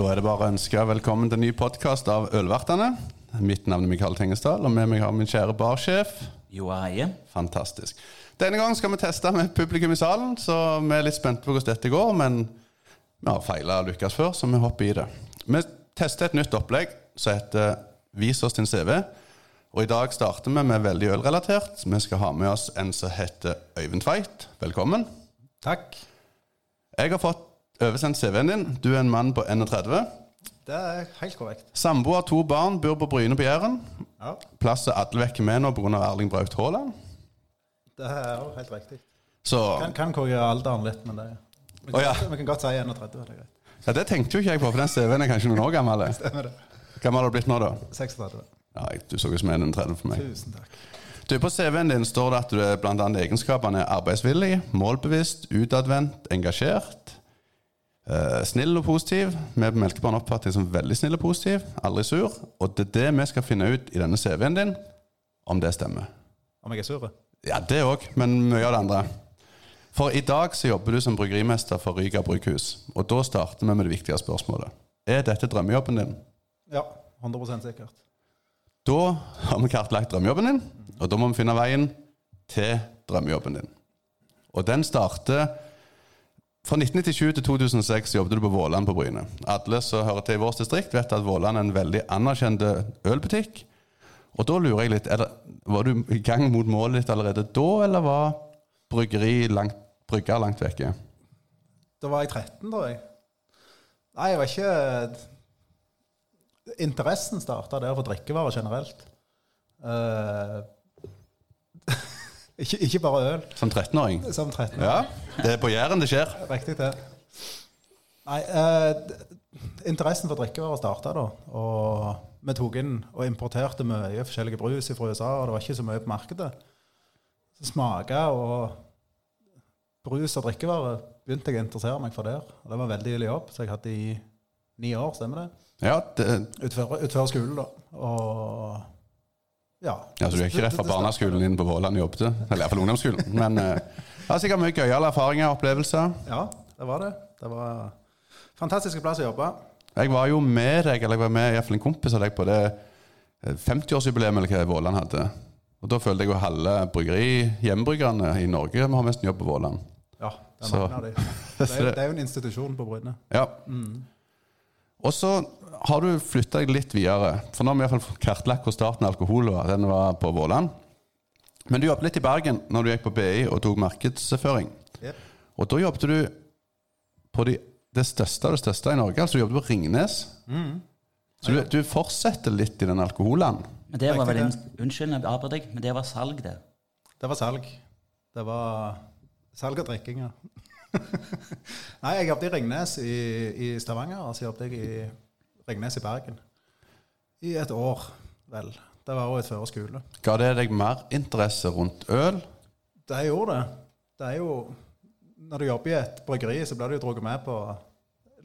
Da er det bare å ønske velkommen til en ny podkast av Ølvertene. Mitt navn er Mikael Tengesdal, og med meg har min kjære barsjef. Joa Eie. Fantastisk. Denne gangen skal vi teste med publikum i salen, så vi er litt spente på hvordan dette går. Men vi har feila og lykkes før, så vi hopper i det. Vi tester et nytt opplegg som heter Vis oss din CV. Og i dag starter vi med veldig ølrelatert. Vi skal ha med oss en som heter Øyvind Tveit. Velkommen. Takk. Jeg har fått oversendt CV-en din. Du er en mann på 31. Det er helt korrekt. Samboer, to barn, bor på Bryne på Jæren. Ja, Plass er alle vekk med nå pga. Erling Braut Haaland. Det er jo helt riktig. Så Kan, kan korrigere alderen litt, men det vi kan, oh, ja. vi kan godt si 31. Det er greit. ja, Det tenkte jo ikke jeg på, for den CV-en er kanskje noen år gammel. Stemmer det. Gammel har du blitt nå, da? 36. Ja, Du så ut som en 30 for meg. Tusen takk. Du, På CV-en din står det at du er blant annet egenskapene er arbeidsvillig, målbevisst, utadvendt, engasjert, eh, snill og positiv. Vi på Melkebarn oppfatter deg som veldig snill og positiv, aldri sur. Og det er det vi skal finne ut i denne CV-en din, om det stemmer. Om jeg er sur? Ja, det òg, men mye av det andre. For i dag så jobber du som bryggerimester for Ryga brygghus. Og da starter vi med det viktige spørsmålet. Er dette drømmejobben din? Ja, 100% sikkert. Da har vi kartlagt drømmejobben din, og da må vi finne veien til drømmejobben din. Og den starter Fra 1997 til 2006 jobbet du på Våland på Bryne. Alle som hører til i vårt distrikt, vet at Våland er en veldig anerkjent ølbutikk. Og da lurer jeg litt, det, Var du i gang mot målet ditt allerede da, eller var bryggeri langt, brygger langt vekke? Da var jeg 13, tror jeg. Nei, jeg var ikke Interessen starta der for drikkevarer generelt. Eh, ikke, ikke bare øl. Som 13-åring? Som 13 Ja, det er på Jæren det skjer. Riktig det. Nei, eh, interessen for drikkevarer starta da. Og vi tok inn og importerte mye forskjellige brus fra USA, og det var ikke så mye på markedet. Så smaka og brus og drikkevarer begynte jeg å interessere meg for der. Og det var en veldig ille jobb, så jeg hadde i ni år, stemmer det? Ja, det, Utfør, utfør skolen, da. Og ja. Ja, så du er ikke rett fra barneskolen inn på Våland og jobbet? Eller iallfall ungdomsskolen. Men eh, det har sikkert mye gøyale erfaringer og opplevelser. Ja, det var det. Det var fantastisk plass å jobbe. Jeg var jo med deg, eller jeg var med i hvert fall en kompis av deg på det eh, 50-årsjubileet eller hva Våland hadde. Og Da følte jeg jo halve bryggeri, hjemmebryggerne i Norge vi har mest jobb på Våland. Ja, det er mange av de. Det er, det er jo en institusjon på Bryne. Ja. Og så har du flytta deg litt videre. For nå har vi i hvert fall kartlagt hvor starten av alkohol var. Den var på Våland. Men du jobbet litt i Bergen når du gikk på BI og tok markedsføring. Yep. Og da jobbet du på de, det største av det største i Norge. Altså du jobbet på Ringnes. Så du, du fortsetter litt i den alkoholen. Men det var vel en, Unnskyld, jeg avbryter deg, men det var salg, det. Det var salg. Det var salg og drikking, ja. Nei, jeg jobbet i Ringnes i, i Stavanger, og så jobbet jeg i Ringnes i Bergen. I et år, vel. Det var også et før skole. Ga det deg mer interesse rundt øl? Det gjorde det. Det er jo Når du jobber i et bryggeri, så blir du jo dratt med på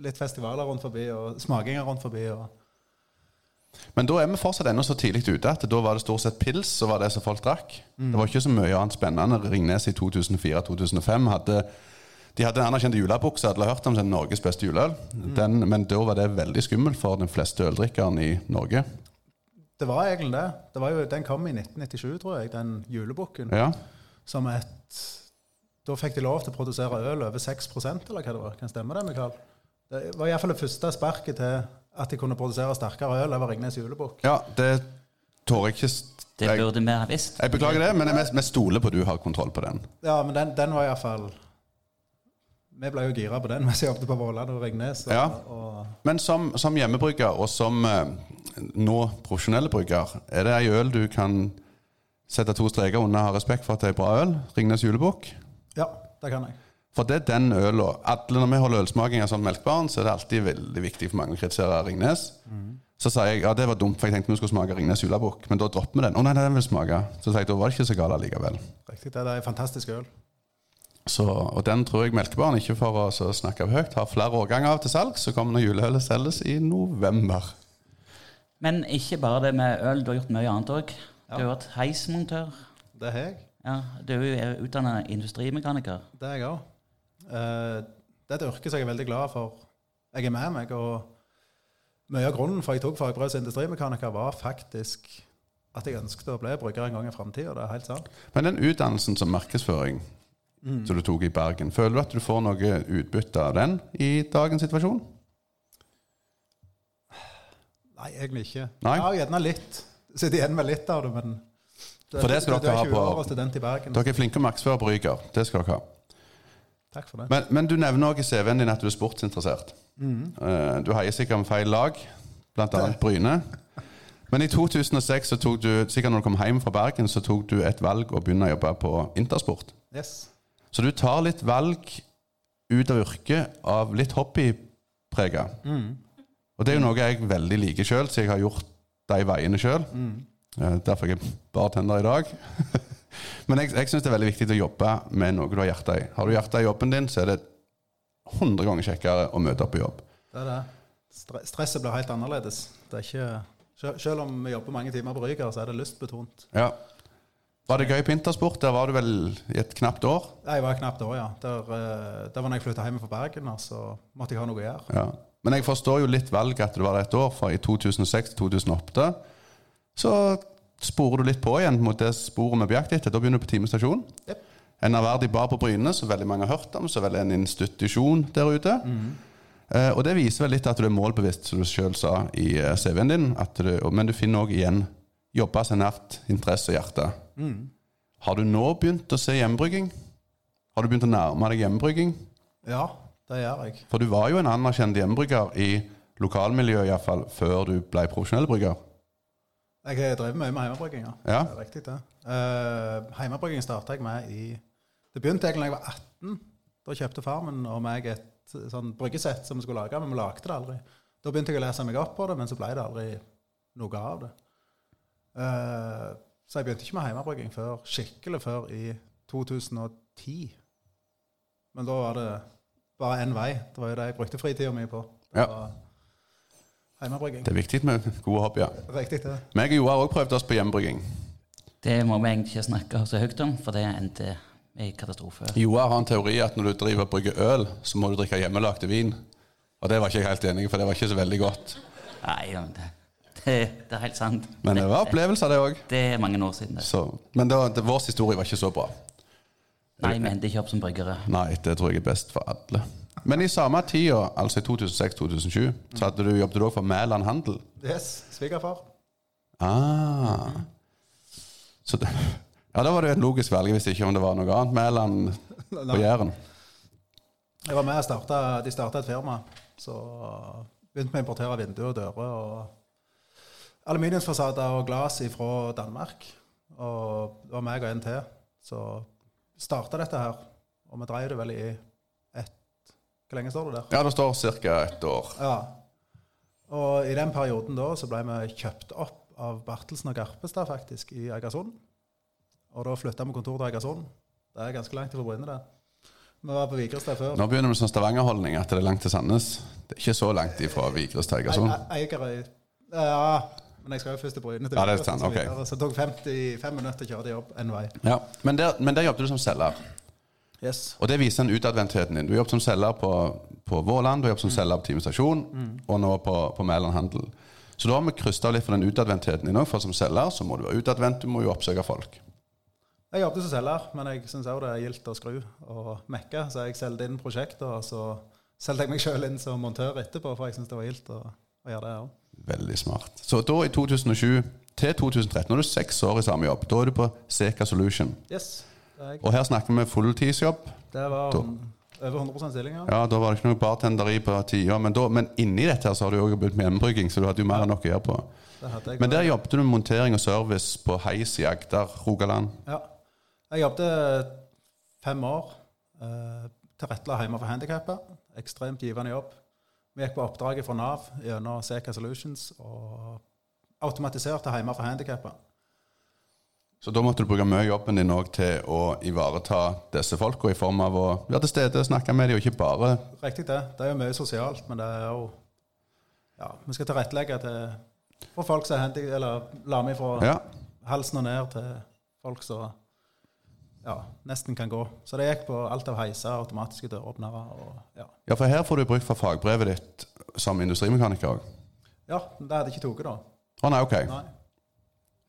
litt festivaler rundt forbi, og smakinger rundt forbi. og Men da er vi fortsatt ennå så tidlig ute at da var det stort sett pils som var det som folk drakk. Det var ikke så mye annet spennende. Ringnes i 2004-2005 hadde de hadde en anerkjent julebukse. Alle har hørt om den Norges beste juleøl. Den, men da var det veldig skummelt for den fleste øldrikkeren i Norge. Det var egentlig det. det var jo, den kom i 1997, tror jeg, den julebukken. Ja, Som et Da fikk de lov til å produsere øl over 6% eller hva det var. Kan stemme det, Mikael? Det var iallfall det første sparket til at de kunne produsere sterkere øl over Ringnes julebukk. ja det tør jeg ikke Det burde vi ha visst. jeg beklager det, men vi stoler på at du har kontroll på den. Ja, men den, den var iallfall Vi ble jo gira på den mens jeg jobbet på Våland og Ringnes. Ja. Men som, som hjemmebrygger og som eh, nå profesjonelle brygger, er det ei øl du kan sette to streker under og ha respekt for at det er bra øl? Ringnes julebukk? ja, det kan jeg. For det er den øla Alle Når vi holder ølsmaking som melkbarn, så er det alltid veldig viktig for mange å kritisere Ringnes. Så sa jeg ja, det var dumt, for jeg tenkte vi skulle smake Ringnes julebukk. Men da dropper vi den. Å nei, den vil smake. Så sa jeg, da var det ikke så galt likevel. Riktig, det er ei fantastisk øl. Så, og den tror jeg Melkebarn, ikke for å snakke av høyt, har flere årganger av til salg. Så kommer når juleølet selges i november. Men ikke bare det med øl, du har gjort mye annet òg. Du har vært heismontør. Det har jeg. Ja, du er utdanna industrimekaniker. Det er jeg òg. det er et yrke som jeg er veldig glad for. Jeg er med meg, og Mye av grunnen for at jeg tok fagbrev som industrimekaniker, var faktisk at jeg ønsket å bli brygger en gang i framtida. Det er helt sant. Men den utdannelsen som markedsføring som du tok i Bergen, føler du at du får noe utbytte av den i dagens situasjon? Nei, egentlig ikke. Nei? Ja, gjerne litt. Sitter igjen med litt av det, men For det skal dere er ha 20 på-. Dere er flinke å markedsføre på Ryker. Det skal dere ha. Takk for det. Men, men du nevner også i CV-en din at du er sportsinteressert. Mm. Du heier sikkert med feil lag, bl.a. Bryne. Men i 2006, så tok du, sikkert når du kom hjem fra Bergen, så tok du et valg å begynne å jobbe på Intersport. Yes. Så du tar litt valg ut av yrket av litt hobbyprega. Og det er jo noe jeg veldig liker sjøl, så jeg har gjort de veiene sjøl. Derfor er jeg bartender i dag. Men jeg, jeg syns det er veldig viktig å jobbe med noe du har hjertet i. Har du hjertet i jobben din, så er det 100 ganger kjekkere å møte opp på jobb. Det er det. Stre stresset blir helt annerledes. Det er ikke, selv om vi jobber mange timer på Ryger, så er det lystbetont. Ja. Var det gøy på Intersport? Der var du vel i et knapt år? Jeg var et knapt år, ja. Der, eh, der var når jeg flytta hjem fra Bergen, så måtte jeg ha noe å gjøre. Ja. Men jeg forstår jo litt valget at det var et år, for i 2006-2008 så sporer du litt på igjen mot det sporet vi bjakter etter. Da begynner du på timestasjon. Yep. En ærverdig bar på Bryne, som veldig mange har hørt om, så vel en institusjon der ute. Eh, og det viser vel litt at du er målbevisst, som du sjøl sa i eh, CV-en din. At du, men du finner òg igjen jobbe seg nært interesse og hjerte. Har du nå begynt å se hjemmebrygging? Har du begynt å nærme deg hjemmebrygging? Ja, det gjør jeg. For du var jo en anerkjent hjemmebrygger i lokalmiljøet iallfall før du ble profesjonell brygger. Jeg har drevet mye med hjemmebrygging. Ja. Ja. Det er riktig, det. Uh, hjemmebrygging starta jeg med i Det begynte egentlig da jeg var 18. Da kjøpte farmen og meg et sånn bryggesett som vi skulle lage, men vi lagde det aldri. Da begynte jeg å lese meg opp på det, men så ble det aldri noe av det. Eh, så jeg begynte ikke med hjemmebrygging før, skikkelig før i 2010. Men da var det bare én vei. Det var jo det jeg brukte fritida mi på. Det Ja. Hjemmebrygging. Det er viktig med gode hobbyer. Riktig, det. Meg og Joar har også prøvd oss på hjemmebrygging. Det må vi egentlig ikke snakke så høyt om, for det endte i katastrofe. Joar har en teori at når du driver og brygger øl, så må du drikke hjemmelagde vin. Og det var ikke jeg helt enig i, for det var ikke så veldig godt. Nei, men det, det, det er helt sant. Men det var opplevelser, det òg. Det er mange år siden. det. Men det var, det, vår historie var ikke så bra. Nei, vi endte ikke opp som bryggere. Nei, det tror jeg er best for alle. Men i samme tida, altså i 2006-2007, så hadde du jobbet du også for Mæland Handel. Yes, svigerfar. Ah. Så det, ja, da var det jo et logisk valg. hvis ikke om det var noe annet Mæland på Jæren. Jeg var med og starta, De starta et firma. Så begynte vi å importere vinduer og dører og aluminiumsfasader og glass fra Danmark. Og det var meg og en til. Så starta dette her. Og vi drev det vel i ett Hvor lenge står det der? Ja, det står ca. ett år. Ja. Og i den perioden da så ble vi kjøpt opp av Bartelsen og Garpestad faktisk i Egersund. Og da flytta vi kontor til Egersund. Det er ganske langt fra Bryne, det. Vi var på Vigrestad før. Nå begynner vi sånn Stavanger-holdning at det er langt til Sandnes. Det er ikke så langt ifra Vigrestad til Egersund. Eigerøy. Eiger Ja, men jeg skal jo først til Bryne. Ja, det er sant, så Så det tok 55 minutter å kjøre til jobb en vei. Ja, Men der, men der jobbet du som selger. Yes. Og det viser den utadvendtheten din. Du jobbet som selger på, på Våland, du jobbet som selger på Time Stasjon, og nå på, på Mæland Handel. Så da har vi krysta litt for den utadvendtheten din òg. For som selger så må du være utadvendt, du må jo oppsøke folk. Jeg jobbet som selger, men jeg syns òg det er gildt å skru og mekke. Så jeg solgte inn prosjekter, og så solgte jeg meg sjøl inn som montør etterpå, for jeg syns det var gildt å, å gjøre det òg. Veldig smart. Så da i 2007 til 2013, nå er du seks år i samme jobb. Da er du på Seca Solution. Yes. Og her snakker vi fulltidsjobb. det var Da- over 100 stilling, ja. Ja, Da var det ikke noe bartenderi på tida, men, da, men inni dette her så har du jo begynt med hjemmebrygging, så du hadde jo mer enn nok å gjøre på. Men der jobbet du med montering og service på heis i Agder, Rogaland. Ja. Jeg jobbet fem år. Eh, tilrettela hjemme for handikappede. Ekstremt givende jobb. Vi gikk på oppdraget fra Nav gjennom Seca Solutions og automatiserte hjemme for handikappa. Så da måtte du bruke mye av jobben din også til å ivareta disse folka, i form av å være til stede, snakke med dem, og ikke bare Riktig det. Det er jo mye sosialt, men det er jo Ja, vi skal tilrettelegge til for folk som er handi... Eller la meg fra Ja. halsen og ned til folk som ja, nesten kan gå. Så det gikk på alt av heiser, automatiske døråpnere og ja. ja, for her får du bruk for fagbrevet ditt som industrimekaniker òg. Ja, det hadde jeg ikke tatt, da. Å nei, ok. Nei.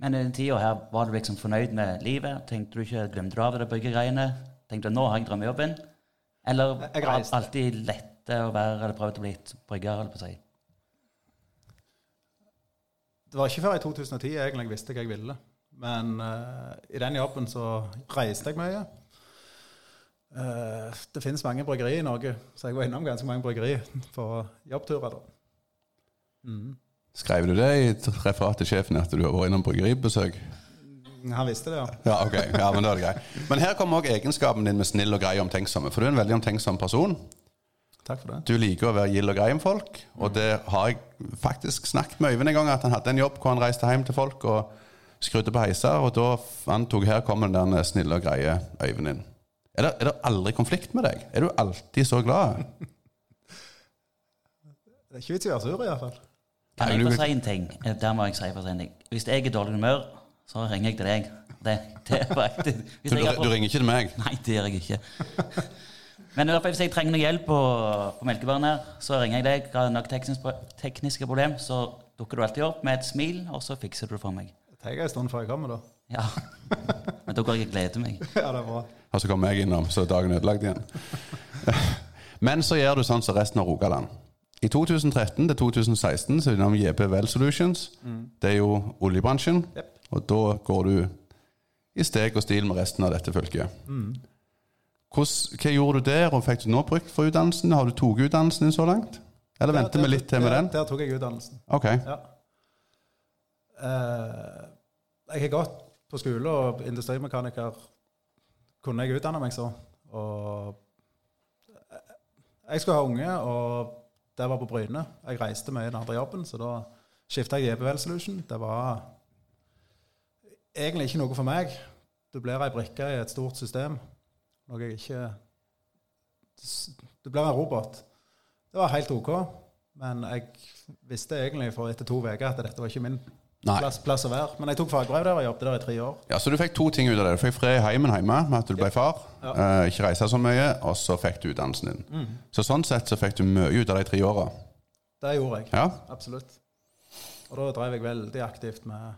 Men i den tida her, var du liksom fornøyd med livet? Tenkte du ikke, Glemte du av det byggegreiene? Tenkte du nå har jeg drømmejobben? Eller Jeg- jeg var reiste. det alltid lette å være eller prøvd å bli brygger? Eller på å si? Det var ikke før i 2010 egentlig jeg visste hva jeg ville. Men uh, i den jobben så reiste jeg mye. Uh, det finnes mange bryggerier i Norge, så jeg var innom ganske mange bryggerier på jobbturer. da. Mm. Skrev du det i referatet til sjefen at du har vært innom bryggeribesøk? Han visste det, ja. Ja, okay. Ja, Men er det. Men her kommer også egenskapen din med snill og grei omtenksomme. For du er en veldig omtenksom person. Takk for det. Du liker å være gild og grei med folk, og det har jeg faktisk snakket med Øyvind en gang, at han hadde en jobb hvor han reiste hjem til folk og skrudde på heiser, og da antok her kommer den der snille og greie Øyvind inn. Er det, er det aldri konflikt med deg? Er du alltid så glad? Det er ikke vits i å være sur, i hvert fall. Kan jeg få si en ting? Der må jeg si for en ting. Hvis jeg er i dårlig humør, så ringer jeg til deg. Det, det er faktisk Hvis Du, jeg har du ringer ikke til meg? Nei, det gjør jeg ikke. Men i hvert fall hvis jeg trenger noe hjelp på, på melkebaren her, så ringer jeg deg. Har noen nok tekniske problem, så dukker du alltid opp med et smil, og så fikser du det for meg. Det er en stund før jeg kommer, da. Ja. Men da går jeg og gleder meg. ja, det er bra. Og så kommer jeg innom, så er dagen ødelagt igjen. Men så gjør du sånn som resten av Rogaland. I 2013 til 2016 så er du innom JP Well Solutions. Det er jo oljebransjen. Yep. Og da går du i steg og stil med resten av dette fylket. Hvordan, hva gjorde du der, og fikk du nå brukt for utdannelsen? Har du tatt utdannelsen din så langt? Eller venter vi litt til med den? Der tok jeg utdannelsen. Ok. Ja. Eh, jeg har gått på skole, og industrimekaniker kunne jeg utdanne meg så. Og jeg skulle ha unge, og det var på Bryne. Jeg reiste mye i den andre jobben, så da skifta jeg JBL Solution. Det var egentlig ikke noe for meg. Du blir ei brikke i et stort system. Noe jeg ikke Du blir en robot. Det var helt OK, men jeg visste egentlig for etter to uker at dette var ikke min. Plass, plass å være. Men jeg tok fagbrev der og jobbet der i tre år. Ja, Så du fikk to ting ut av det. Du fikk fred i heimen hjemme med at du ble far. Ja. eh, ikke reise så mye, og så fikk du utdannelsen din. Så sånn sett så fikk du mye ut av de tre åra. Det gjorde jeg. Ja. Absolutt. Og da drev jeg veldig aktivt med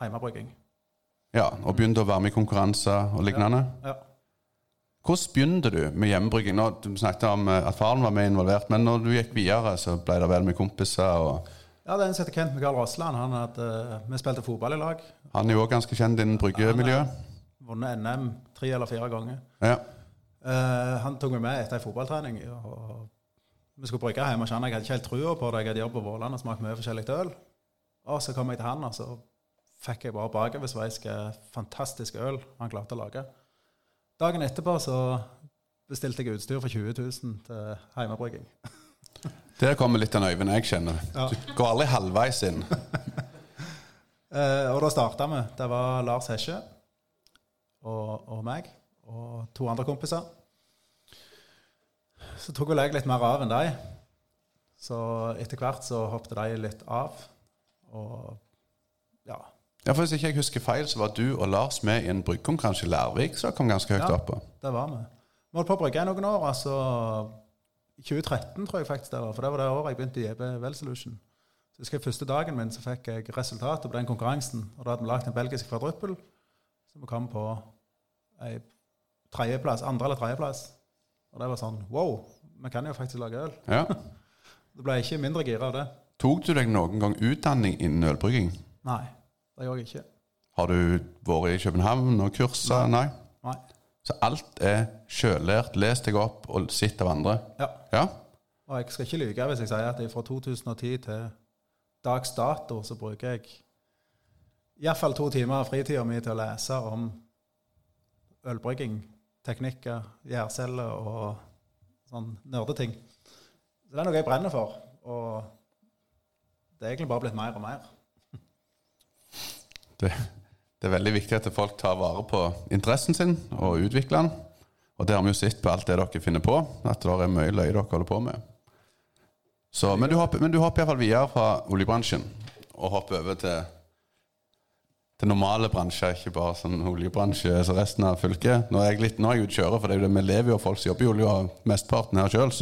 hjemmebrygging. ja. Og begynte å være med i konkurranser og lignende. Ja. Hvordan begynte du med hjemmebrygging? Nå, du snakket om eh, at faren var med involvert, men når du gikk videre, så ble det vel med kompiser. og ja, det er en som heter Kent Mikael Rossland. Han hadde, vi spilte fotball i lag. Han er jo også ganske kjent innen bryggemiljøet. Vunnet NM tre eller fire ganger. Ja. Uh, han tok meg med etter en fotballtrening. Og vi skulle brygge hjemme hos han. Jeg hadde ikke helt trua på det. Jeg hadde jobbet på Våland og smakt mye forskjellig øl. Og så kom jeg til han, og så fikk jeg bare bakoversveisk fantastisk øl han klarte å lage. Dagen etterpå så bestilte jeg utstyr for 20 000 til hjemmebrygging. Der kommer litt den Øyvind jeg kjenner. Ja. Du går aldri halvveis inn. Eh, og da starta vi. Det var Lars Hesje og, og meg og to andre kompiser. Så tok vel jeg litt mer av enn de. Så etter hvert så hoppet de litt av. Og ja. Ja, for Hvis ikke jeg husker feil, så var du og Lars med i en bryggekonkurranse i Lærvik, som kom ganske høyt Ja. oppe. Det var vi. Vi holdt på å brygge i noen år. altså i 2013 tror jeg faktisk det var, for det var det året jeg begynte i EB Well Solution. Så husker jeg Første dagen min så fikk jeg resultatet på den konkurransen. og Da hadde vi lagd en belgisk kvadruppel, så vi kom på ei tredjeplass, andre- eller tredjeplass. Og det var sånn Wow, vi kan jo faktisk lage øl. Ja. Det ble ikke mindre gira av det. Tok du deg noen gang utdanning innen ølbrygging? Nei, det gjorde jeg ikke. Har du vært i København og kursa? Nei. Nei. Så alt er sjøllært. Les deg opp og sitt av andre. Ja. Ja? Og jeg skal ikke lyve hvis jeg sier at fra 2010 til dags dato så bruker jeg iallfall to timer av fritida mi til å lese om ølbrygging, teknikker, gjærceller og sånn nerdeting. Så det er noe jeg brenner for. Og det er egentlig bare blitt mer og mer. Det, det er veldig viktig at folk tar vare på interessen sin og utvikler den. Og det har vi jo sett på alt det dere finner på, at det er mye løye dere holder på med. Så, men du hopper, men du hopper iallfall videre fra oljebransjen og hopper over til, til normale bransjer, ikke bare sånn oljebransje som resten av fylket. Nå er jeg litt, nå er jeg ute kjører, for det er jo det vi lever jo av folk som jobber i olje, og mesteparten her sjøl.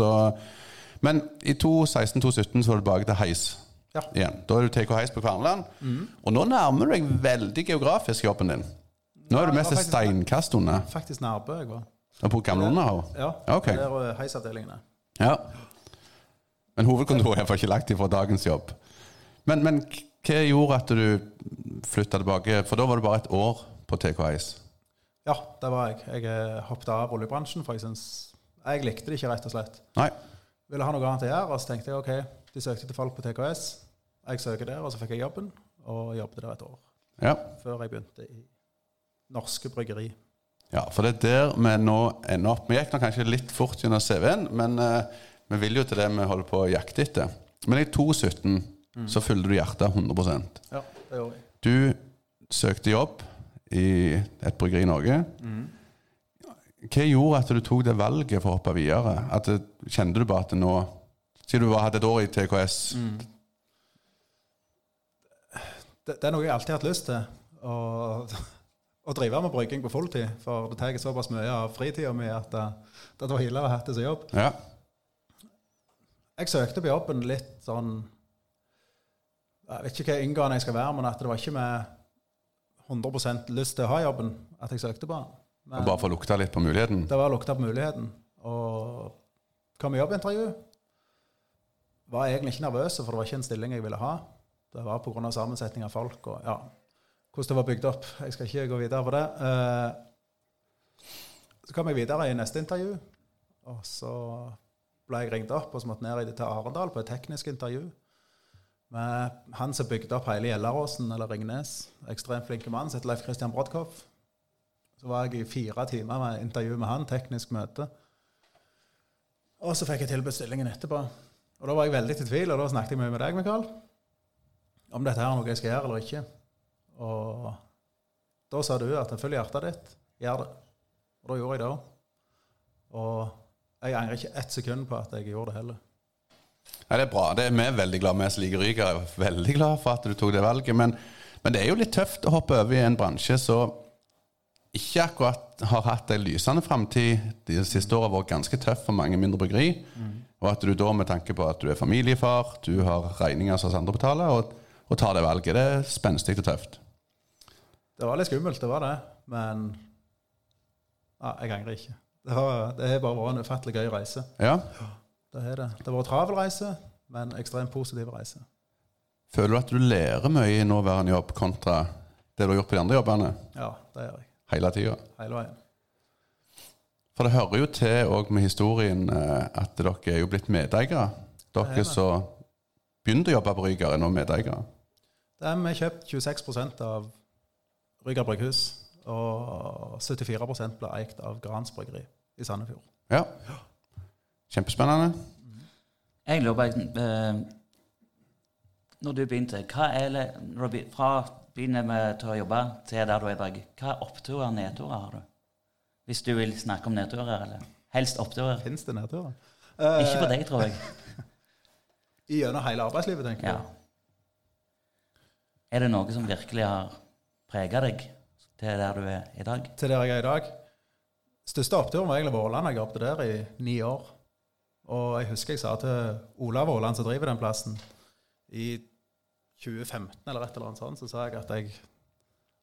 Men i 2016-2017 så var du tilbake til heis. Ja. igjen. Da er du TK Heis på Kverneland. Og nå nærmer du deg veldig geografisk jobben din. Nå er du mest et steinkast unna. Faktisk Nærbø jeg var. Og På Gamle Underhaug? Ja, Okay. der er heisavdelingene. Ja. Men hovedkontoret er ikke lagt ifra dagens jobb. Men, men hva gjorde at du flytta tilbake? For da var du bare et år på TK Heis. Ja, det var jeg. Jeg eh, hoppet av oljebransjen, for jeg syns Jeg likte det ikke, rett og slett. Nei. Ville ha noe annet å gjøre, og så tenkte jeg ok, de søkte til folk på TKS. Jeg søker der, og så fikk jeg jobben, og jobbet der et år. Ja. Før jeg begynte i Norske Bryggeri. ja, for det er der vi nå ender opp. Vi gikk nå kanskje litt fort gjennom CV-en, men uh, vi vil jo til det vi holder på å jakte etter. Men i 2017 så fylte du hjertet 100% Ja, det gjorde jeg. Du søkte jobb i et bryggeri i Norge. Hva gjorde at du tok det valget for å hoppe videre? At det, Kjente du bare at nå Siden du bare hadde et år i TKS Det, det er noe jeg alltid har hatt lyst til. Å, å drive med brygging på fulltid. For det tar såpass mye av fritida mi at det, det var ille å ha det som jobb. Ja. Jeg søkte på jobben litt sånn Jeg vet ikke hva inngående jeg skal være, men at det var ikke med 100 lyst til å ha jobben at jeg søkte på den. Men Bare for å lukte litt på muligheten? det var å lukte på muligheten. Og kom i jobbintervju. Var egentlig ikke nervøs, for det var ikke en stilling jeg ville ha. Det var pga. sammensetning av folk og ja, hvordan det var bygd opp. Jeg skal ikke gå videre på det. Eh, Så kom jeg videre i neste intervju, og så ble jeg ringt opp og så måtte ned til Arendal på et teknisk intervju med han som bygde opp hele Gjelleråsen, eller Ringnes. Ekstremt flinke mann, som heter Leif Christian Brodkopf. Så var jeg i fire timer med intervju med han, teknisk møte. Og så fikk jeg tilbudt stillingen etterpå. Og da var jeg veldig i tvil, og da snakket jeg mye med deg, Mikael, om dette her er noe jeg skal gjøre eller ikke. Og da sa du at følg hjertet ditt, gjør det. Og da gjorde jeg det. Og jeg angrer ikke ett sekund på at jeg gjorde det heller. Ja, det er bra. Det er vi veldig glad med som liker Ryker. Jeg er veldig glad for at du tok det valget. Men, men det er jo litt tøft å hoppe over i en bransje som ikke akkurat har hatt en lysende framtid. De siste åra har vært ganske tøff for mange mindre bryggeri. Og at du da, med tanke på at du er familiefar, du har regninger som oss andre betaler, og, og tar det valget, det er spenstig og tøft. Det var litt skummelt, det var det. Men ja, jeg angrer ikke. Det, har, det har bare vært en ufattelig gøy reise. Ja. Det har det. Det har vært travel reise, men ekstremt positiv reise. Føler du at du lærer mye i nåværende jobb kontra det du har gjort på de andre jobbene Ja, det gjør jeg. hele tida? Hele veien. For det hører jo til òg med historien eh, at dere er jo blitt medeiere. Er Dere som begynte å jobbe på Ryger, er nå medeiere. Det har kjøpt 26 av Rygga brygghus, og 74 ble eikt av Grans bryggeri i Sandefjord. Ja. Kjempespennende. Jeg lurer på eh, Når du begynte, hva er det, når du fra begynner med til å jobbe til der du er i dag, hva oppturer og nedturer har du? Hvis du vil snakke om nedturer, eller helst oppturer. Fins det nedturer? Ikke for deg, tror jeg. Gjennom hele arbeidslivet, tenker Ja. Er det noe som virkelig har prega deg til der du er i dag? Til der jeg er i dag. Største oppturen var egentlig Våland. Jeg jobbet der i ni år. Og jeg husker jeg sa til Olav Våland, som driver den plassen, i 2015 eller et eller annet sånt, så sa jeg at jeg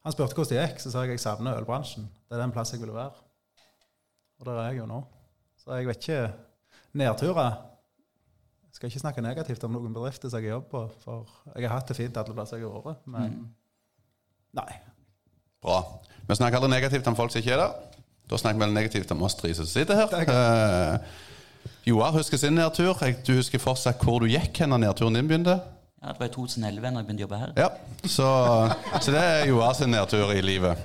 Han spurte hvordan det gikk, så sa jeg at jeg savner ølbransjen. Det er den plassen jeg ville være. Og der er jeg jo nå. Så jeg vet ikke Nedturer skal ikke snakke negativt om noen bedrifter som jeg jobber på, for jeg har hatt det fint alle plasser jeg har vært. Men nei. Bra. Vi snakker aldri negativt om folk som ikke er der. Da snakker vi veldig negativt om oss tre som sitter her. Er Eh, Joar husker sin nedtur. Du husker fortsatt hvor du gikk hen da nedturen din begynte. Ja, Det var i 2011 når jeg begynte å jobbe her. Ja, så, så det er Joar sin nedtur i livet.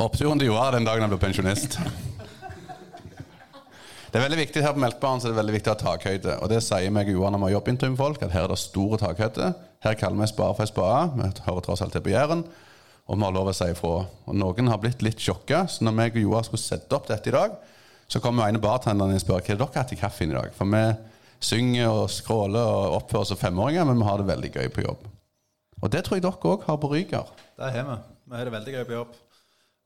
Oppturen til Joar den dagen han ble pensjonist. Det er veldig viktig her på Melkbaren så er det veldig viktig å ha takhøyde. Og det sier meg Joar når vi har jobbintervju folk, at her er det store takhøyde. Her kaller vi spade for en spade. Vi hører tross alt til på Jæren. Og vi har lov å si ifra. Og noen har blitt litt sjokka. Så når meg og Joar skulle sette opp dette i dag, så kommer ene bartenderen og spør hva er dere har hatt i kaffen i dag. For vi synger og skråler og oppfører oss som femåringer, men vi har det veldig gøy på jobb. Og det tror jeg dere òg har på Ryger. Det har vi. Vi har det veldig gøy på jobb.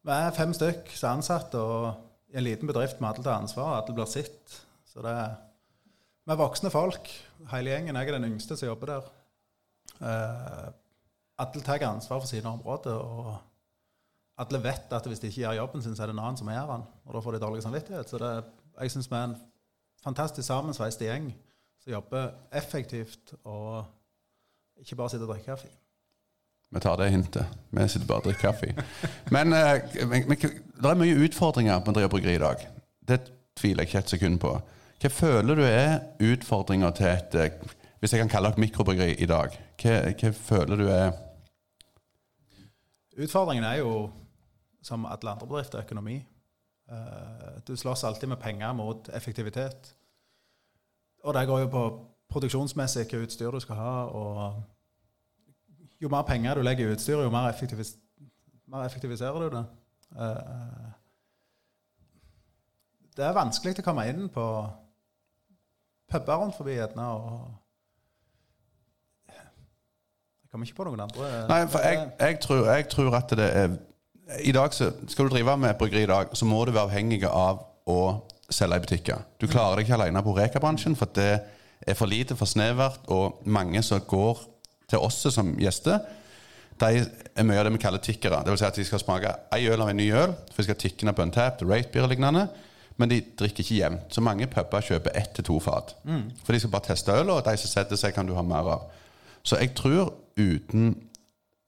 Vi er fem stykk som er ansatte, og i en liten bedrift med alle tar ansvar, og alle blir sitt. Så det er Vi voksne folk, hele gjengen. Jeg er den yngste som jobber der. Eh, alle tar ansvar for sine områder, og alle vet at hvis de ikke gjør jobben sin, så er det en annen som gjør den. Og da får de dårlig samvittighet. Så det, jeg syns vi er en fantastisk sammensveist gjeng som jobber effektivt og ikke bare sitter og drikker kaffe. Vi tar det hintet. Vi sitter bare og drikker kaffe. Men, eh, men, men det er mye utfordringer på å drive bryggeri i dag. Det tviler jeg ikke et sekund på. Hva føler du er utfordringer til et eh, Hvis jeg kan kalle det et mikrobryggeri i dag, hva, hva føler du er Utfordringen er jo, som alle andre bedrifter, økonomi. Eh, Du slåss alltid med penger mot effektivitet. Og det går jo på produksjonsmessig hva utstyr du skal ha. og Jo mer penger du legger i utstyret, jo mer, effektivis mer effektiviserer du det. Uh, Det er vanskelig å komme inn på puber rundt forbi Edna og Jeg kommer ikke på noen andre. Nei, for jeg, jeg, tror, jeg tror at det er I dag så Skal du drive med et bryggeri i dag, så må du være avhengig av å selge i butikker. Du klarer deg ikke alene på Reka-bransjen, for det er for lite, for snevert, og mange som går til oss som gjester, de er mye av det vi kaller tikkere. Det vil si at de skal smake ei øl av en ny øl, for de skal tikke ned på en tap, rate beer og lignende. Men de drikker ikke jevnt. Så mange puber kjøper ett til to fat. For de skal bare teste øl, og de som setter seg, kan du ha mer av. Så jeg tror uten,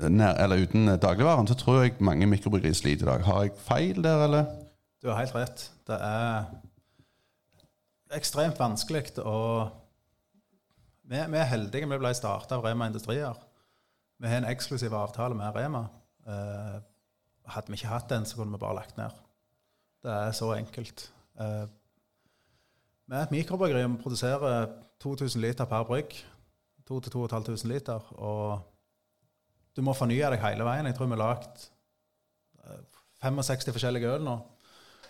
eller uten dagligvaren, så tror jeg mange mikrobryggerier sliter i dag. Har jeg feil der, eller? Du har helt rett. Det er ekstremt vanskelig å vi, vi er heldige. Vi ble starta av Rema Industrier. Vi har en eksklusiv avtale med Rema. Eh, hadde vi ikke hatt den, så kunne vi bare lagt ned. Det er så enkelt. Eh, vi er et mikrobryggeri vi produserer 2000 liter per brygg. 2500 liter. Og du må fornye deg hele veien. Jeg tror vi har lagd eh, 65 forskjellige øl nå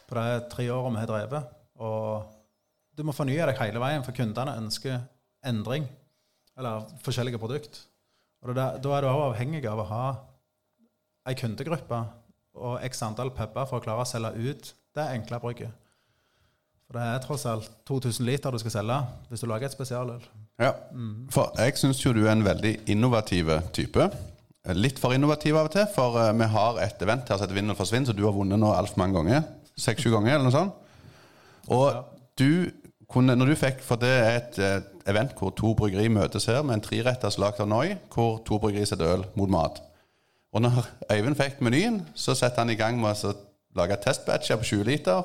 på de tre årene vi har drevet. Og du må fornye deg hele veien, for kundene ønsker endring. Eller forskjellige produkt. Og Da er du òg avhengig av å ha ei kundegruppe og x antall puber for å klare å selge ut det enkle brygget. For det er tross alt 2000 liter du skal selge hvis du lager et spesialøl. Ja, for jeg syns jo du er en veldig innovativ type. Litt for innovativ av og til, for eh, vi har et event her som heter Vinn eller forsvinn, så du har vunnet nå altfor mange ganger. Seks-sju ganger, eller noe sånt. Og du kunne, når du fikk, for det er et eh, event hvor to bryggeri møtes her med en treretters lagd av Noi, hvor to bryggeri setter øl mot mat. Og når Øyvind fikk menyen, så setter han i gang med å lage testbatcher på 20 liter.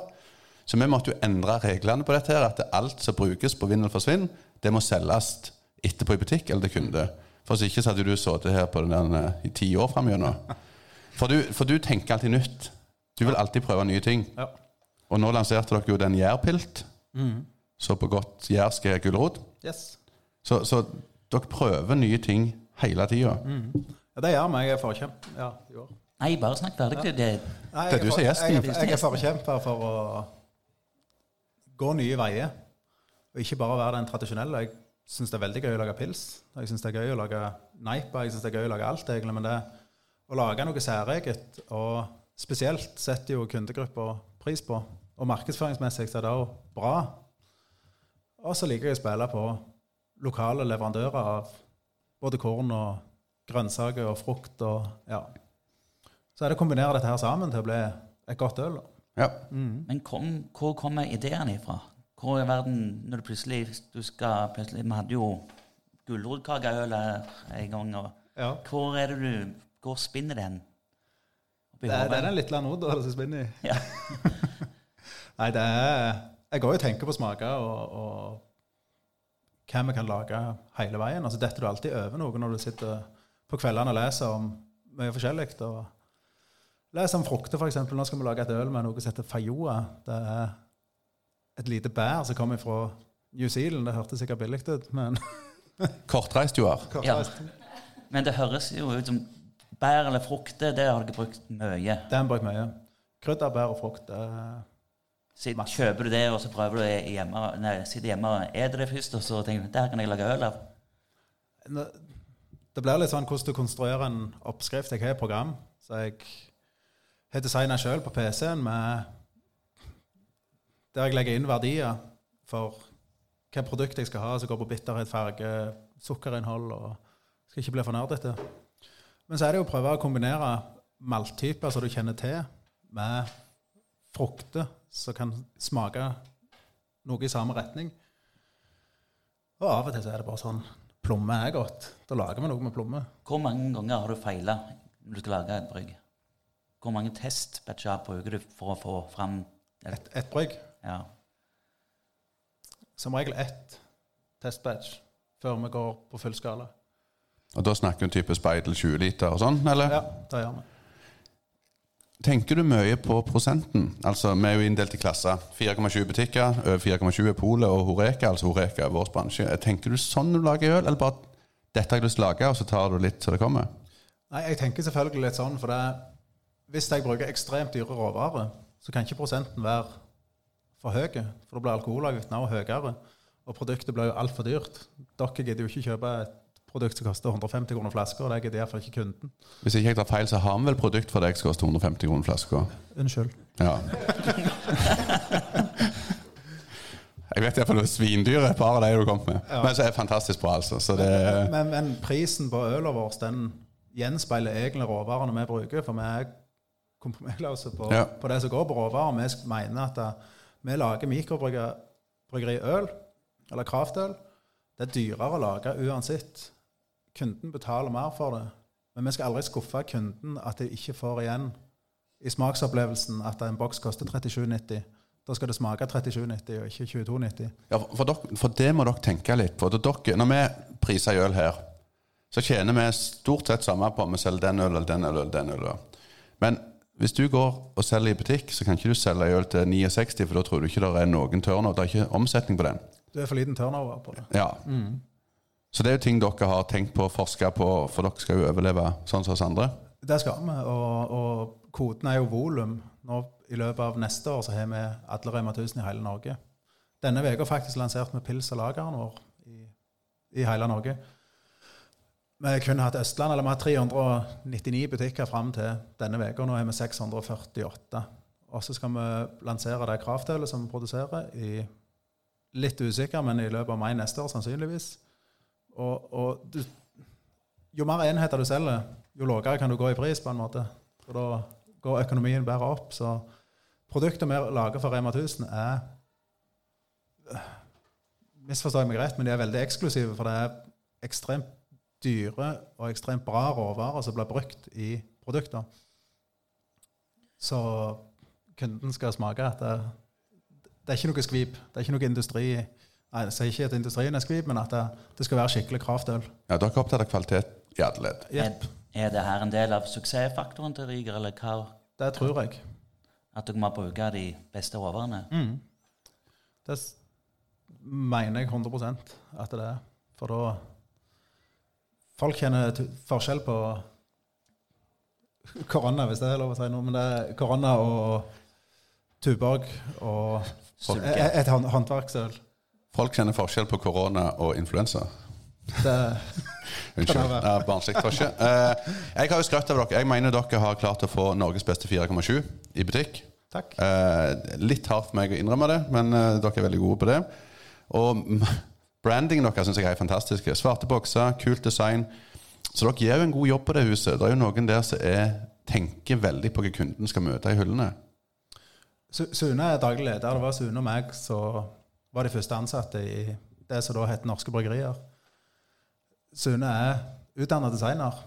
Så vi måtte jo endre reglene på dette, her, at alt som brukes på Vinn eller forsvinn, det må selges etterpå i butikk eller til kunde. For hvis ikke så hadde du sittet her på den der, i ti år framover. For, du- for du tenker alltid nytt. Du vil alltid prøve nye ting. Ja. Og nå lanserte dere jo den gjærpilt. Så på godt jærsk er gulrot. Yes. Så, så dere prøver nye ting hele tida. Ja, det gjør vi. Jeg er forkjemper. Ja. Nei, bare snakk ferdig. Det, det, Nei, Det er du som er gjesten. Jeg, er- jeg er forkjemper for å gå nye veier. Og ikke bare være den tradisjonelle. Jeg syns det er veldig gøy å lage pils. Jeg syns det er gøy å lage neipa. Jeg syns det er gøy å lage alt, egentlig. Men det å lage noe særeget, og spesielt setter jo kundegrupper pris på. Og markedsføringsmessig så er det òg bra. Og så liker jeg å spille på lokale leverandører av både korn og grønnsaker og frukt og ja. Så er det å kombinere dette her sammen til å bli et godt øl. Ja. Mm. Men kom, hvor kommer ideene ifra? Hvor i verden, når du plutselig du skal plutselig, Vi hadde jo gulrotkakeøl en gang. og Ja. Hvor er det du Hvor spinner den? Det er, det er den lille noda som spinner i. Ja. Nei, det er Jeg går jo og tenker på smaker og, og hva vi kan lage hele veien. Altså Detter du alltid over noe når du sitter på kveldene og leser om mye forskjellig. Og Les om frukter, f.eks. Nå skal vi lage et øl med noe som heter fayoa. Det er et lite bær som kommer fra New Zealand. Det hørtes sikkert billig ut, men Kortreist, Joar. ja. Men det høres jo ut som bær eller frukter. Det har dere brukt mye. det har vi brukt mye. Krydder, bær og frukt. Det er Så kjøper du det, og så prøver du det hjemme, nei, sitter hjemme og er det først, og så tenker du der kan jeg lage øl av. Det blir litt sånn hvordan du konstruerer en oppskrift. Jeg har et program, så jeg har designa sjøl på PC-en med Der jeg legger inn verdier for hva produkt jeg skal ha som går på bitterhet, farge, sukkerinnhold og Skal ikke bli for nerdete. Men så er det jo å prøve å kombinere malttyper som du kjenner til, med frukter som kan smake noe i samme retning. Og av og til så er det bare sånn Plomme er godt. Da lager vi noe med plomme. Hvor mange ganger har du feila når du skal lage et brygg? Hvor mange testbatcher bruker du for å få fram Et, et brygg. Ja. Som regel ett testbatch før vi går på full skala. Og da snakker du type speidel 20 liter og sånn, eller? Ja, det gjør vi. Tenker du mye på prosenten? Altså, Vi er jo inndelt i klasser. 4,7 butikker, over 4,7 er Polet og Horeka, altså Horeka er vår bransje. Tenker du sånn du lager øl, eller bare dette har jeg lyst til å lage, og så tar du litt så det kommer? Nei, jeg tenker selvfølgelig litt sånn, for det, hvis jeg bruker ekstremt dyre råvarer, så kan ikke prosenten være for høy, for da blir alkoholavgiften også høyere. Og produktet blir jo altfor dyrt. Dere gidder jo ikke kjøpe et produkt som koster 150 kroner flaska, og det er iallfall ikke kunden. Hvis ikke jeg tar feil, så har vi vel produkt for deg som koster 150 kroner flaska? Unnskyld. Ja. Jeg vet iallfall det er svindyre, et par av de du kom med. Ja. Men så er det fantastisk bra, altså. Så det Men, men prisen på ølet vårt den gjenspeiler egentlig råvarene vi bruker, for vi er kompromissløse på, Ja. på det som går på råvarer. Vi mener at eh, vi lager mikrobryggeri øl, eller kraftøl. Det er dyrere å lage uansett. Kunden betaler mer for det. Men vi skal aldri skuffe kunden at de ikke får igjen i smaksopplevelsen at en boks koster 37,90. Da skal det smake 37,90 og ikke 22,90. Ja, for, dere, for det må dere tenke litt på. Dere, når vi priser øl her, så tjener vi stort sett samme på om vi selger den øl eller den øl eller den øl. Men hvis du går og selger i butikk, så kan ikke du selge øl til 69, for da tror du ikke det er noen turnover. Det er ikke omsetning på den. Du er for liten turnover på det. Ja. Så det er jo ting dere har tenkt på å forske på, for dere skal jo overleve sånn som oss andre. Det skal vi, og, og koden er jo volum. Nå I løpet av neste år så har vi alle Rema 1000 i hele Norge. Denne uka faktisk lansert med pils og lageren vår i, i hele Norge. Vi har kun hatt Østland, eller vi har 399 butikker fram til denne uka. Nå har vi 648. Og så skal vi lansere det kraftølet som vi produserer, i litt usikker, men i løpet av mai neste år sannsynligvis. Og, og du, jo mer enheter du selger, jo lavere kan du gå i pris, på en måte. For da går økonomien bedre opp. Så produktet vi lager for Rema 1000, er Misforstår jeg meg rett, men de er veldig eksklusive, for det er ekstremt dyre og ekstremt bra råvarer som blir brukt i produkter. Så kunden skal smake at det, det er ikke noe skvip. Det er ikke noe industri Nei, jeg sier ikke at industrien er skvip, men at det, det skal være skikkelig kraftøl. Ja, Dere er opptatt av kvalitet i alle ledd. Yep. Er, er det her en del av suksessfaktoren til Ryger, eller hva? Det tror jeg. At dere må bruke de beste råvarene? Det mener jeg 100% at det er. For da Folk kjenner t- forskjell på korona, hvis det er lov å si noe. Men det er korona og Tuborg og et, et hånd- håndverksøl. Folk kjenner forskjell på korona og influensa. Unnskyld. Ja, Barnslig tosje. Uh, jeg har jo skrøtt av dere. Jeg mener dere har klart å få Norges beste 4,7 i butikk. takk. Uh, litt hardt for meg å innrømme det, men uh, dere er veldig gode på det. Og brandingen deres syns jeg er fantastisk. Svarte bokser, kult design. Så dere gjør jo en god jobb på det huset. Det er jo noen der som er, tenker veldig på hva kunden skal møte i hyllene. Sune er daglig leder. Det var Sune og meg som var de første ansatte i det som da het Norske Bryggerier. Sune er utdannet designer.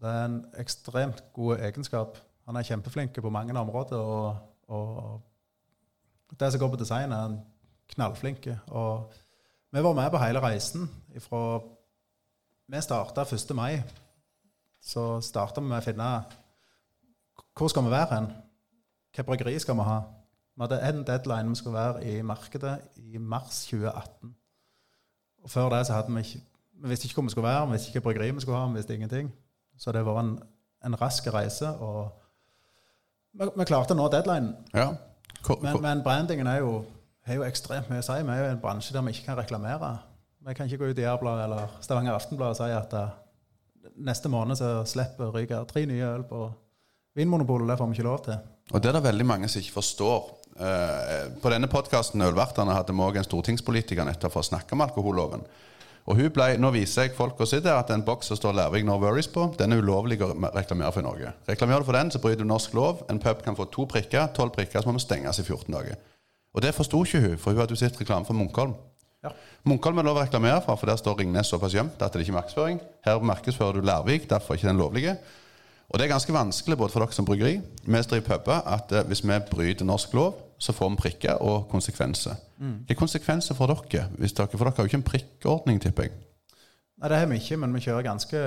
Det er en ekstremt god egenskap. Han er kjempeflink på mange områder. Og, og det som går på design, er han knallflink. Og vi var med på hele reisen. Ifra vi starta 1. mai. Så starta vi med å finne hvor skal vi være hen. Hvilket bryggeri skal vi ha? Vi hadde en deadline vi skulle være i markedet i mars 2018. Og før det så hadde vi ikke Vi visste ikke hvor vi skulle være, vi visste ikke hvilket bryggeri vi skulle ha, vi visste ingenting. Så det var en, en rask reise, og vi, vi klarte å nå deadline. Ja. Men, men brandingen er jo, er jo ekstremt mye å si. Vi er jo en bransje der vi ikke kan reklamere. Vi kan ikke gå ut i Jærbladet eller Stavanger Aftenblad og si at uh, neste måned så slipper Ryger tre nye øl på Vinmonopolet. Det får vi ikke lov til. og det er det veldig mange som ikke forstår. Eh, på denne podkasten hadde vi òg en stortingspolitiker nettopp for å snakke om alkoholloven. Og hun ble, Nå viser jeg folk å sitter at en boks som står Lærvik No Worries på, den er ulovlig å reklamere for i Norge. Reklamerer du for den, så bryter du norsk lov. En pub kan få to prikker, tolv prikker, så må vi stenges i 14 dager. Og det forsto ikke hun, for hun hadde jo sett reklame for Munkholm. Ja. Munkholm er lov å reklamere for, for der står Ringnes såpass gjemt at det er ikke markedsføring. Her markedsfører du Lærvik, derfor er ikke den lovlige. Og det er ganske vanskelig både for dere som bryggeri, vi som driver puber, at eh, hvis vi bryter norsk lov, så får vi prikker og konsekvenser. Hva er konsekvenser for dere? Hvis dere? For dere har jo ikke en prikkordning, tipper jeg. Nei, det har vi ikke, men vi kjører ganske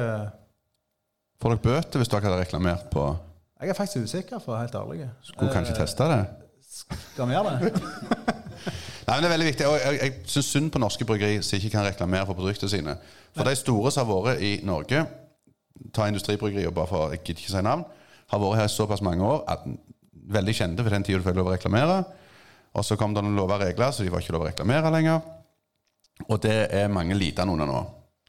Får dere bøter hvis dere hadde reklamert på Jeg er faktisk usikker, for å være helt ærlig. Skulle kanskje teste det? Skal vi gjøre det? Nei, men det er veldig viktig. Og jeg, jeg syns synd på norske bryggeri som ikke kan reklamere for produktene sine. For de store som har vært i Norge, ta industribryggerier bare for jeg gidder ikke si navn, har vært her i såpass mange år at veldig kjente for den tida du fikk lov å reklamere. Og så kom det noen lover og regler, så de var ikke lov å reklamere lenger. Og det er mange lidende under nå.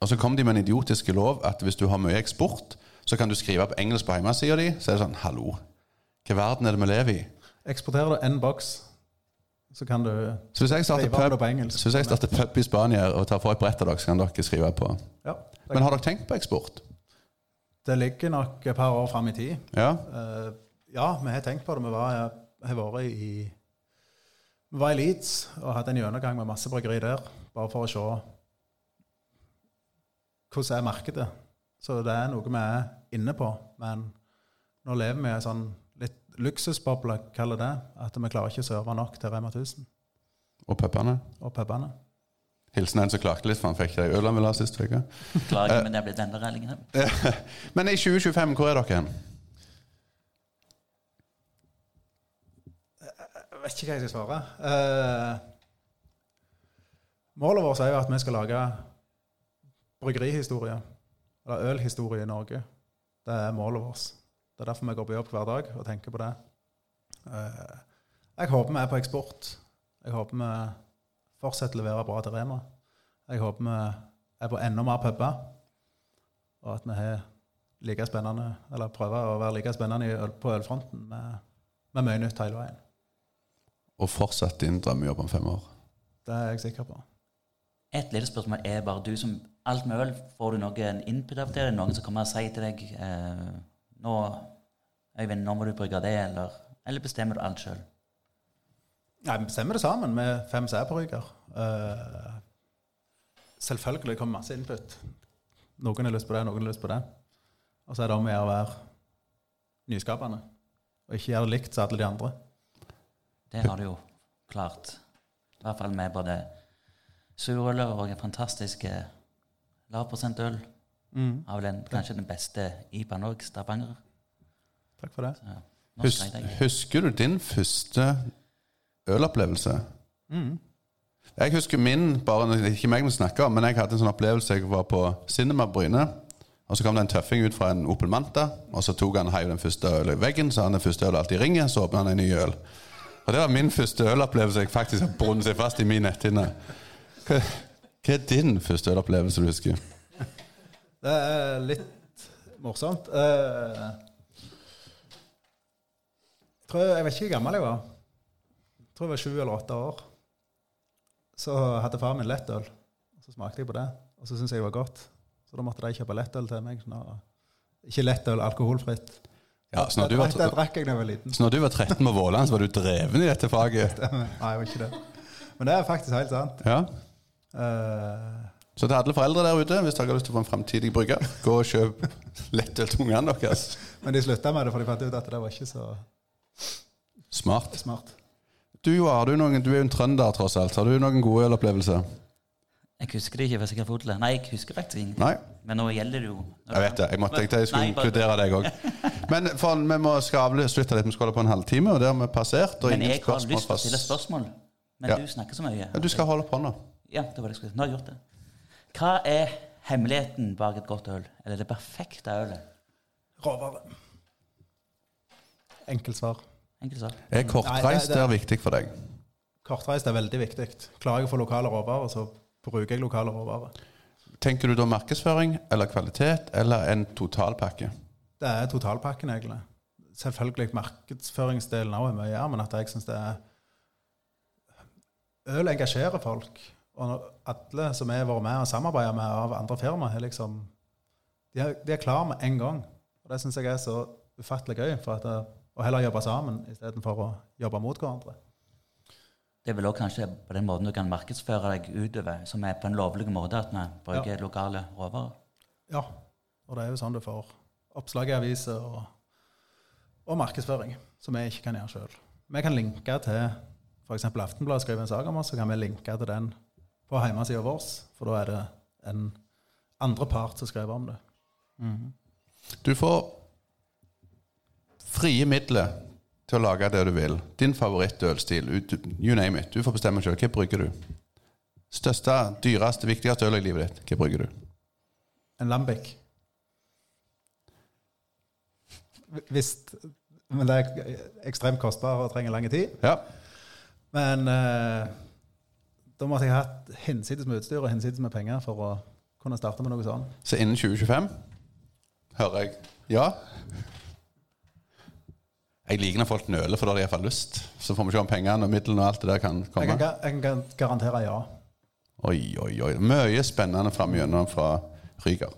Og så kom de med en idiotisk lov at hvis du har mye eksport, så kan du skrive på engelsk på hjemmesida di. Så er det sånn Hallo, hva verden er det vi lever i? Eksporterer du én boks, så kan du Så hvis jeg starter pub, på engelsk. så hvis jeg starter pub i Spania og tar for et brett av dere, så kan dere skrive på. Ja, Men har dere tenkt på eksport? det ligger nok et par år fram i tid. Ja? Eh, ja, vi har tenkt på det. Vi var, har vært i Vi var i Leeds og hadde en gjennomgang med masse bryggeri der, bare for å se hvordan er markedet. Så det er noe vi er inne på. Men nå lever vi i en sånn litt luksusboble, kaller det. At vi klarer ikke å serve nok til Rema 1000 Og pubene? og pubene. Hilsen en som klagde litt, for han fikk det ølet øl han ville ha sist uke. Beklager, men det er blitt enda. Men i 2025, hvor er dere hen? Jeg vet ikke hva jeg skal svare. Uh, målet vårt er jo at vi skal lage bryggerihistorie, eller ølhistorie i Norge. Det er målet vårt. Det er derfor vi går på jobb hver dag og tenker på det. Uh, jeg håper vi er på eksport. Jeg håper vi fortsetter å levere bra til Rema. Jeg håper vi er på enda mer puber, og at vi har like spennende, eller prøver å være like spennende på ølfronten med, med mye nytt hele veien. Og fortsette din drømmejobb om fem år? Det er jeg sikker på. Et lite spørsmål er bare du som alt med øl, får du noen input av det? Er det noen som kommer og sier til deg eh, nå, Øyvind, nå må du brygge det, eller, eller bestemmer du alt sjøl? Nei, Vi bestemmer det sammen med fem sædbruker. Uh, selvfølgelig kommer masse input. Noen har lyst på det, noen har lyst på det. Og så er det om å gjøre å være nyskapende. Og ikke gjøre det likt som alle de andre. Det har du jo klart. I hvert fall med både surøl og en fantastisk lavprosentøl. Mm. Av den, kanskje den beste IPA Norge, Stavanger. Takk for det. Så, Hus, husker du din første ølopplevelse? Jeg husker min, bare ikke meg vi snakker om, men jeg hadde en sånn opplevelse. Jeg var på Cinema Bryne, og så kom det en tøffing ut fra en Opel Manta, og så tok han heiv den første ølen i veggen, så han den første ølen alltid ringer, så åpna han en ny øl. Og det var min første ølopplevelse jeg faktisk har brunnet seg fast i min netthinne. Hva, er din første ølopplevelse du husker? Det er litt morsomt. Eh, jeg, tror, jeg vet ikke hvor gammel jeg var. Jeg tror jeg var sju eller åtte år. Så hadde far min lettøl. Så smakte jeg på det, og så syntes jeg det var godt. Så da måtte de kjøpe lettøl til meg. Nå, ikke lettøl, alkoholfritt. Ja, så når drakk liten. så når du var 13 på Våland, så var du dreven i dette faget? Nei, jeg var ikke det. Men det er faktisk helt sant. Ja. Uh, Så til alle foreldre der ute, hvis dere har lyst til å få en framtidig brygger, gå og kjøp lettøl til ungene deres. men de slutta med det, for de fant ut at det var ikke så Smart. smart. Du har du, noen, du er jo en trønder, tross alt. Har du noen gode ølopplevelser? Jeg husker det ikke hvis jeg fått det. Nei, jeg husker faktisk ingenting. Nei? Men nå gjelder det jo Jeg vet det. Jeg måtte tenkte jeg skulle inkludere deg òg. Men for, vi må skravle slutte litt. Vi skal holde på en halvtime, og det har vi passert. Og Men jeg har lyst til å stille spørsmål. Men Ja. du snakker så mye. Ja, Du skal holde på nå. Ja, det var det jeg skulle. Nå har jeg gjort det. Hva er hemmeligheten bak et godt øl? Eller det perfekte ølet? Råvare. Enkelt svar. Enkelt svar. Er kortreist Nei, det- der viktig for deg? Kortreist er veldig viktig. Klarer jeg å få lokale råvarer, så bruker jeg lokale råvarer. Tenker du da markedsføring eller kvalitet eller en totalpakke? Det er totalpakken, egentlig. Selvfølgelig markedsføringsdelen òg er mye, ja, men at jeg syns det er øl engasjerer folk. Og alle som har vært med og samarbeidet med av andre firma, er liksom De er, de er klar med en gang. Og det syns jeg er så ufattelig gøy. For at, det- å heller jobbe sammen istedenfor å jobbe mot hverandre. Det er vel også kanskje på den måten du kan markedsføre deg utover, som er på en lovlig måte, at vi bruker lokale råvarer. Ja. Og det er jo sånn du får oppslag i aviser og, og markedsføring, som vi ikke kan gjøre sjøl. Vi kan linke til f.eks. Aftenbladet skriver en sak om oss, så kan vi linke til den på hjemmesida vår. For da er det en andre part som skriver om det. Du får frie midler til å lage det du vil. Din favorittølstil. You name it. Du får bestemme sjøl. Hva brygger du? Største, dyreste, viktigste øl i livet ditt. Hva brygger du? En lambic. Hvis Men det er ekstremt kostbart og trenger lang tid. Ja. Men eh, da måtte jeg hatt hinsides med utstyr og hinsides med penger for å kunne starte med noe sånt. Så innen 2025 hører jeg ja. Jeg liker når folk nøler, for da har de iallfall lyst. Så får vi se om pengene og midlene og alt det der kan Jeg komme. kan, jeg kan garantere ja. Oi, oi, oi. Mye spennende fram gjennom fra Ryger.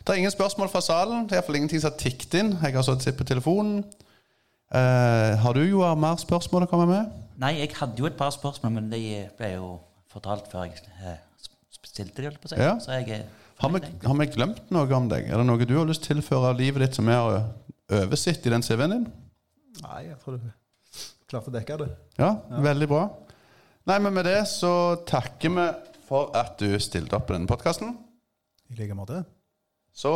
Det er ingen spørsmål fra salen. Det er iallfall ingenting som har tikket inn. Jeg har sittet på telefonen. Eh, har du jo mer spørsmål å komme med? Nei, jeg hadde jo et par spørsmål, men de ble jo fortalt før jeg eh, stilte de, holdt på å si. Ja. Så jeg er Har vi, har vi glemt noe om deg? Er det noe du har lyst til å tilføre av livet ditt som vi har oversikt i den CV-en din? Nei, jeg tror du klarte å dekke det. Ja, veldig bra. Nei, men med det så takker vi for at du stilte opp på denne podkasten. I like måte. Så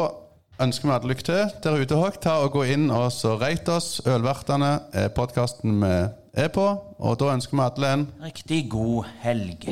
ønsker vi alle lykke til der ute òg. Ta og Gå inn og så rate oss. Ølvertene er podkasten vi er på. Og da ønsker vi alle en riktig god helg.